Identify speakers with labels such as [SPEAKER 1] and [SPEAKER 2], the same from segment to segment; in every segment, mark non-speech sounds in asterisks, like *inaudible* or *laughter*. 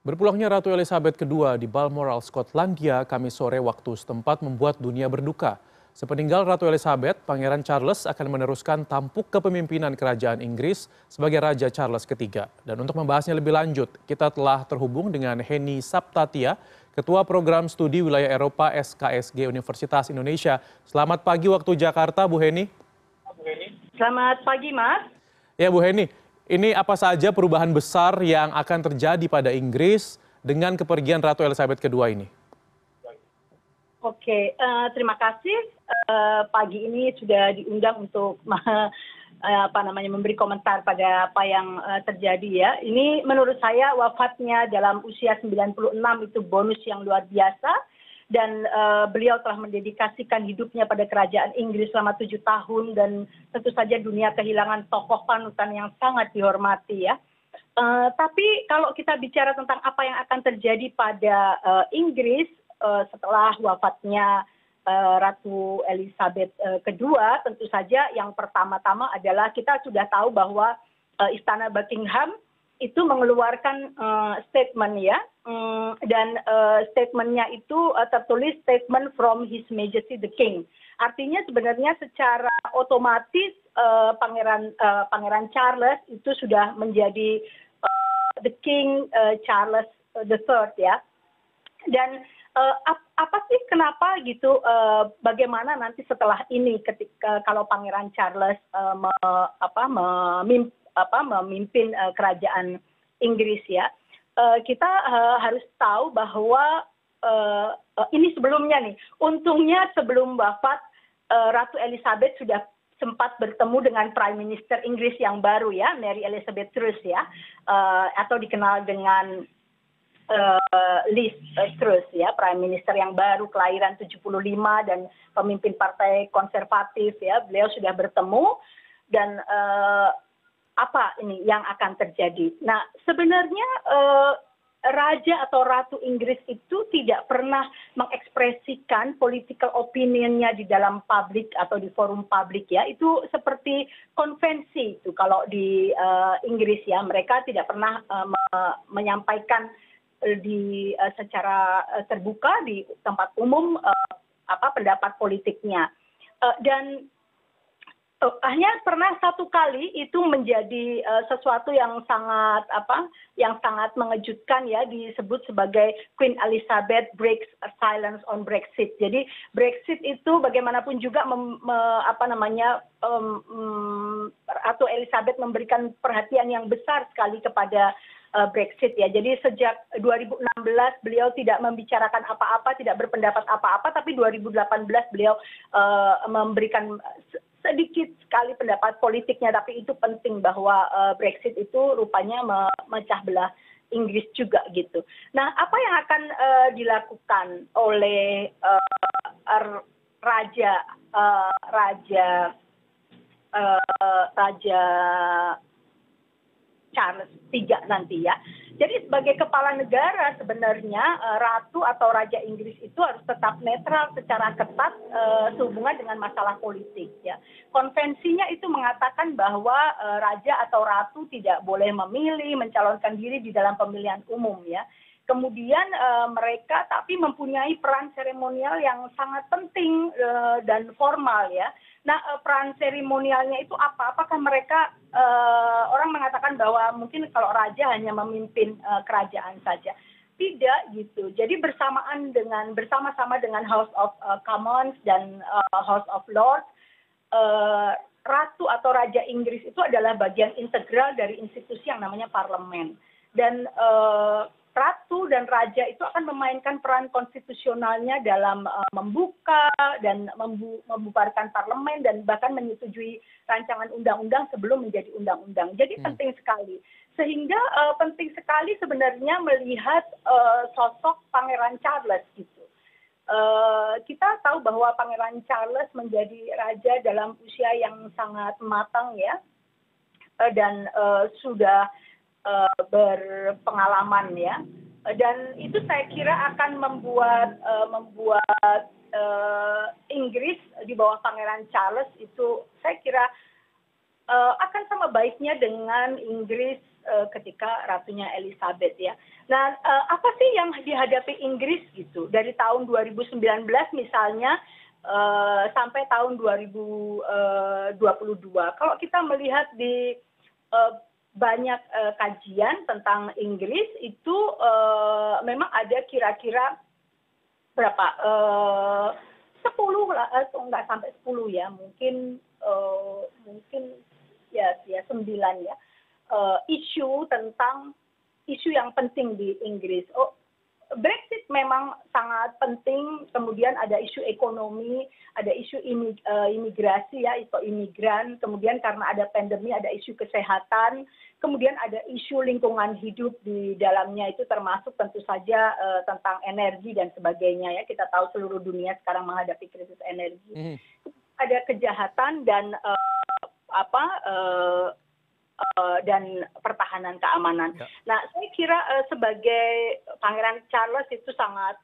[SPEAKER 1] Berpulangnya Ratu Elizabeth II di Balmoral, Skotlandia, Kamis sore waktu setempat membuat dunia berduka. Sepeninggal Ratu Elizabeth, Pangeran Charles akan meneruskan tampuk kepemimpinan kerajaan Inggris sebagai Raja Charles III. Dan untuk membahasnya lebih lanjut, kita telah terhubung dengan Heni Saptatia, Ketua Program Studi Wilayah Eropa SKSG Universitas Indonesia. Selamat pagi waktu Jakarta, Bu Heni.
[SPEAKER 2] Selamat pagi, Mas.
[SPEAKER 1] Ya, Bu Heni, ini apa saja perubahan besar yang akan terjadi pada Inggris dengan kepergian Ratu Elizabeth II ini?
[SPEAKER 2] Oke, uh, terima kasih. Uh, pagi ini sudah diundang untuk *laughs* uh, apa namanya memberi komentar pada apa yang uh, terjadi ya. Ini menurut saya wafatnya dalam usia 96 itu bonus yang luar biasa dan uh, beliau telah mendedikasikan hidupnya pada kerajaan Inggris selama tujuh tahun dan tentu saja dunia kehilangan tokoh panutan yang sangat dihormati ya. Uh, tapi kalau kita bicara tentang apa yang akan terjadi pada uh, Inggris setelah wafatnya Ratu Elizabeth kedua, tentu saja yang pertama-tama adalah kita sudah tahu bahwa Istana Buckingham itu mengeluarkan uh, statement ya um, dan uh, statementnya itu uh, tertulis statement from His Majesty the King. Artinya sebenarnya secara otomatis pangeran pangeran Charles itu sudah menjadi the King Charles the Third ya. Dan apa sih kenapa gitu uh, bagaimana nanti setelah ini ketika kalau pangeran Charles apa memimpin apa memimpin kerajaan Inggris ya. Kita harus tahu bahwa ini sebelumnya nih, untungnya sebelum wafat Ratu Elizabeth sudah sempat bertemu dengan Prime Minister Inggris yang baru ya, Mary Elizabeth Truss ya, uh, atau dikenal dengan uh, Liz Truss ya, Prime Minister yang baru kelahiran 75 dan pemimpin partai konservatif ya, beliau sudah bertemu dan uh, apa ini yang akan terjadi. Nah, sebenarnya eh, raja atau ratu Inggris itu tidak pernah mengekspresikan political opinionnya di dalam publik atau di forum publik ya. Itu seperti konvensi itu kalau di uh, Inggris ya. Mereka tidak pernah uh, me menyampaikan uh, di uh, secara uh, terbuka di tempat umum uh, apa pendapat politiknya. Dan hanya pernah satu kali itu menjadi uh, sesuatu yang sangat apa yang sangat mengejutkan ya disebut sebagai Queen Elizabeth breaks silence on Brexit. Jadi Brexit itu bagaimanapun juga mem, me, apa namanya um, um, atau Elizabeth memberikan perhatian yang besar sekali kepada Brexit ya. Jadi sejak 2016 beliau tidak membicarakan apa-apa, tidak berpendapat apa-apa, tapi 2018 beliau uh, memberikan sedikit sekali pendapat politiknya tapi itu penting bahwa uh, Brexit itu rupanya memecah belah Inggris juga gitu. Nah, apa yang akan uh, dilakukan oleh uh, raja uh, raja uh, raja Charles III nanti ya. Jadi sebagai kepala negara sebenarnya uh, ratu atau raja Inggris itu harus tetap netral secara ketat uh, sehubungan dengan masalah politik ya. Konvensinya itu mengatakan bahwa uh, raja atau ratu tidak boleh memilih mencalonkan diri di dalam pemilihan umum ya kemudian uh, mereka tapi mempunyai peran seremonial yang sangat penting uh, dan formal ya. Nah, uh, peran seremonialnya itu apa? Apakah mereka mengatakan bahwa mungkin kalau raja hanya memimpin uh, kerajaan saja? Tidak gitu. Jadi bersamaan dengan bersama-sama dengan House of uh, Commons dan uh, House of Lords uh, ratu atau raja Inggris itu adalah bagian integral dari institusi yang namanya parlemen. Dan uh, dan raja itu akan memainkan peran konstitusionalnya dalam uh, membuka dan membu membubarkan parlemen dan bahkan menyetujui rancangan undang-undang sebelum menjadi undang-undang. Jadi hmm. penting sekali. Sehingga uh, penting sekali sebenarnya melihat uh, sosok Pangeran Charles gitu. Uh, kita tahu bahwa Pangeran Charles menjadi raja dalam usia yang sangat matang ya, uh, dan uh, sudah uh, berpengalaman ya dan itu saya kira akan membuat uh, membuat uh, Inggris di bawah Pangeran Charles itu saya kira uh, akan sama baiknya dengan Inggris uh, ketika ratunya Elizabeth ya. nah apa sih yang dihadapi inggris gitu dari tahun 2019 misalnya sampai tahun 2022 kalau kita melihat di banyak kajian tentang inggris itu memang ada kira kira berapa sepuluh lah nggak sampai sepuluh ya mungkin mungkin ya ya sembilan ya isu tentang isu yang penting di inggris. Oh brexit memang sangat penting. Kemudian ada isu ekonomi ada isu imigrasi ya atau imigran. Kemudian karena ada pandemi ada isu kesehatan. Kemudian ada isu lingkungan hidup di dalamnya itu termasuk tentu saja tentang energi dan sebagainya ya. Kita tahu seluruh dunia sekarang menghadapi krisis energi. Ada kejahatan dan apa dan pertahanan keamanan. Nah, saya kira sebagai Pangeran Charles itu sangat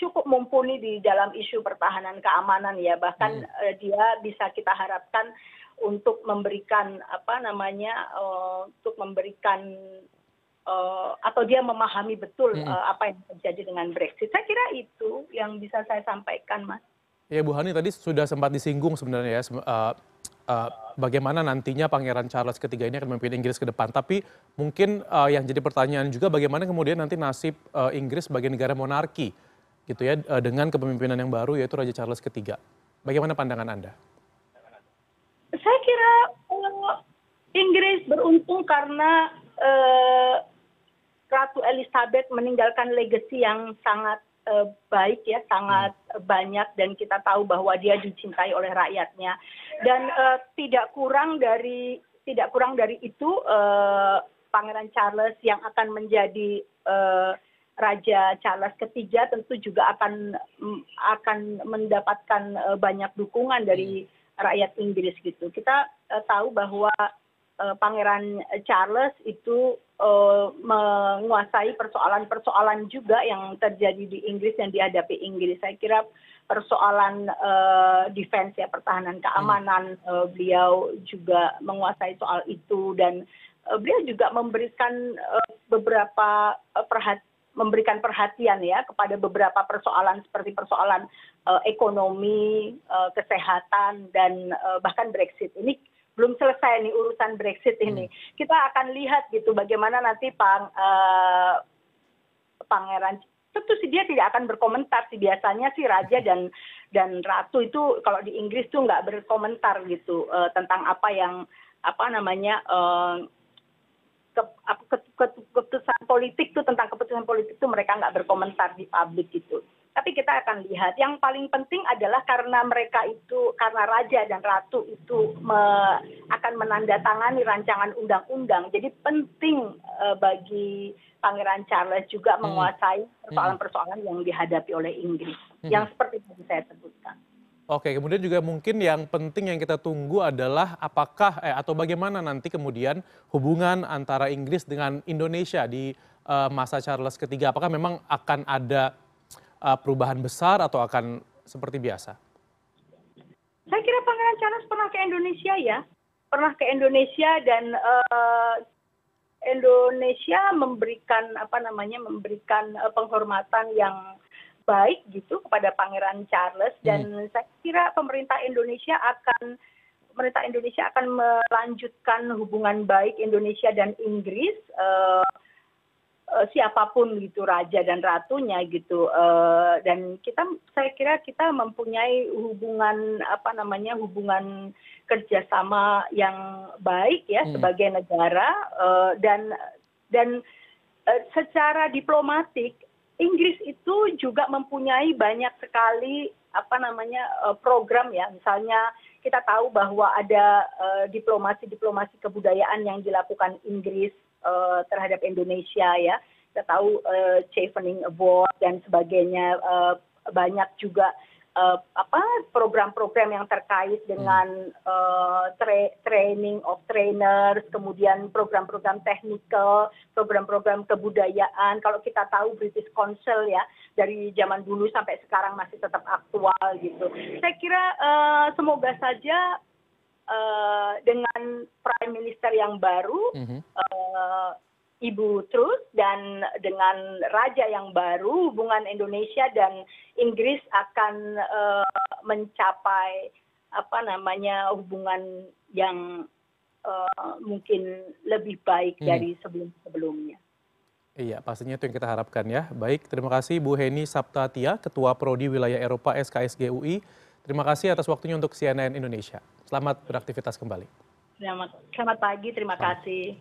[SPEAKER 2] cukup mumpuni di dalam isu pertahanan keamanan ya. Bahkan dia bisa kita harapkan untuk memberikan apa namanya untuk memberikan atau dia memahami betul apa yang terjadi dengan Brexit. Saya kira itu yang bisa saya sampaikan, Mas.
[SPEAKER 1] Ya, Bu Hani tadi sudah sempat disinggung sebenarnya ya bagaimana nantinya Pangeran Charles ketiga ini akan memimpin Inggris ke depan. Tapi mungkin yang jadi pertanyaan juga bagaimana kemudian nanti nasib Inggris sebagai negara monarki gitu ya dengan kepemimpinan yang baru yaitu Raja Charles ketiga. Bagaimana pandangan Anda?
[SPEAKER 2] Saya kira Inggris beruntung karena Ratu Elizabeth meninggalkan legacy yang sangat baik ya sangat banyak dan kita tahu bahwa dia dicintai oleh rakyatnya. Dan tidak kurang dari tidak kurang dari itu Pangeran Charles yang akan menjadi Raja Charles ketiga tentu juga akan akan mendapatkan banyak dukungan dari rakyat Inggris gitu. Kita tahu bahwa Pangeran Charles itu menguasai persoalan persoalan juga yang terjadi di Inggris yang dihadapi Inggris. Saya kira persoalan defense ya pertahanan keamanan beliau juga menguasai soal itu dan beliau juga memberikan beberapa perhatian memberikan perhatian ya kepada beberapa persoalan seperti persoalan ekonomi, kesehatan dan bahkan Brexit. Ini belum selesai nih urusan Brexit ini. Kita akan lihat gitu bagaimana nanti pang, uh, pangeran. Tentu sih dia tidak akan berkomentar sih. Biasanya sih raja dan dan ratu itu kalau di Inggris tuh nggak berkomentar gitu uh, tentang apa yang apa namanya uh, ke, ke, ke, keputusan politik tuh tentang keputusan politik tuh mereka nggak berkomentar di publik gitu tapi kita akan lihat. Yang paling penting adalah karena mereka itu karena raja dan ratu itu me, akan menandatangani rancangan undang-undang. Jadi penting uh, bagi Pangeran Charles juga menguasai persoalan-persoalan yang dihadapi oleh Inggris. Yang seperti yang saya sebutkan.
[SPEAKER 1] Oke, kemudian juga mungkin yang penting yang kita tunggu adalah apakah eh, atau bagaimana nanti kemudian hubungan antara Inggris dengan Indonesia di uh, masa Charles ketiga. Apakah memang akan ada perubahan besar atau akan seperti biasa?
[SPEAKER 2] Saya kira Pangeran Charles pernah ke Indonesia ya, pernah ke Indonesia dan uh, Indonesia memberikan apa namanya memberikan uh, penghormatan yang baik gitu kepada Pangeran Charles dan hmm. saya kira pemerintah Indonesia akan pemerintah Indonesia akan melanjutkan hubungan baik Indonesia dan Inggris uh, uh, siapa pun gitu raja dan ratunya gitu uh, dan kita saya kira kita mempunyai hubungan apa namanya hubungan kerjasama yang baik ya hmm. sebagai negara uh, dan dan uh, secara diplomatik Inggris itu juga mempunyai banyak sekali apa namanya program ya misalnya kita tahu bahwa ada diplomasi diplomasi kebudayaan yang dilakukan Inggris terhadap Indonesia ya kita tahu chevening award dan sebagainya banyak juga apa program-program yang terkait dengan tra training of trainers, kemudian program-program technical, program-program kebudayaan. Kalau kita tahu British Council ya dari zaman dulu sampai sekarang masih tetap aktual gitu. Saya kira uh, semoga saja uh, dengan Prime Minister yang baru mm -hmm. uh, Ibu Truss dan dengan raja yang baru hubungan Indonesia dan Inggris akan uh, mencapai apa namanya hubungan yang uh, mungkin lebih baik hmm. dari sebelum-sebelumnya.
[SPEAKER 1] Iya, pastinya itu yang kita harapkan ya. Baik, terima kasih Bu Heni Saptatia, Ketua Prodi Wilayah Eropa SKSG UI. Terima kasih atas waktunya untuk CNN Indonesia. Selamat beraktivitas kembali.
[SPEAKER 2] Selamat, selamat pagi, terima kasih.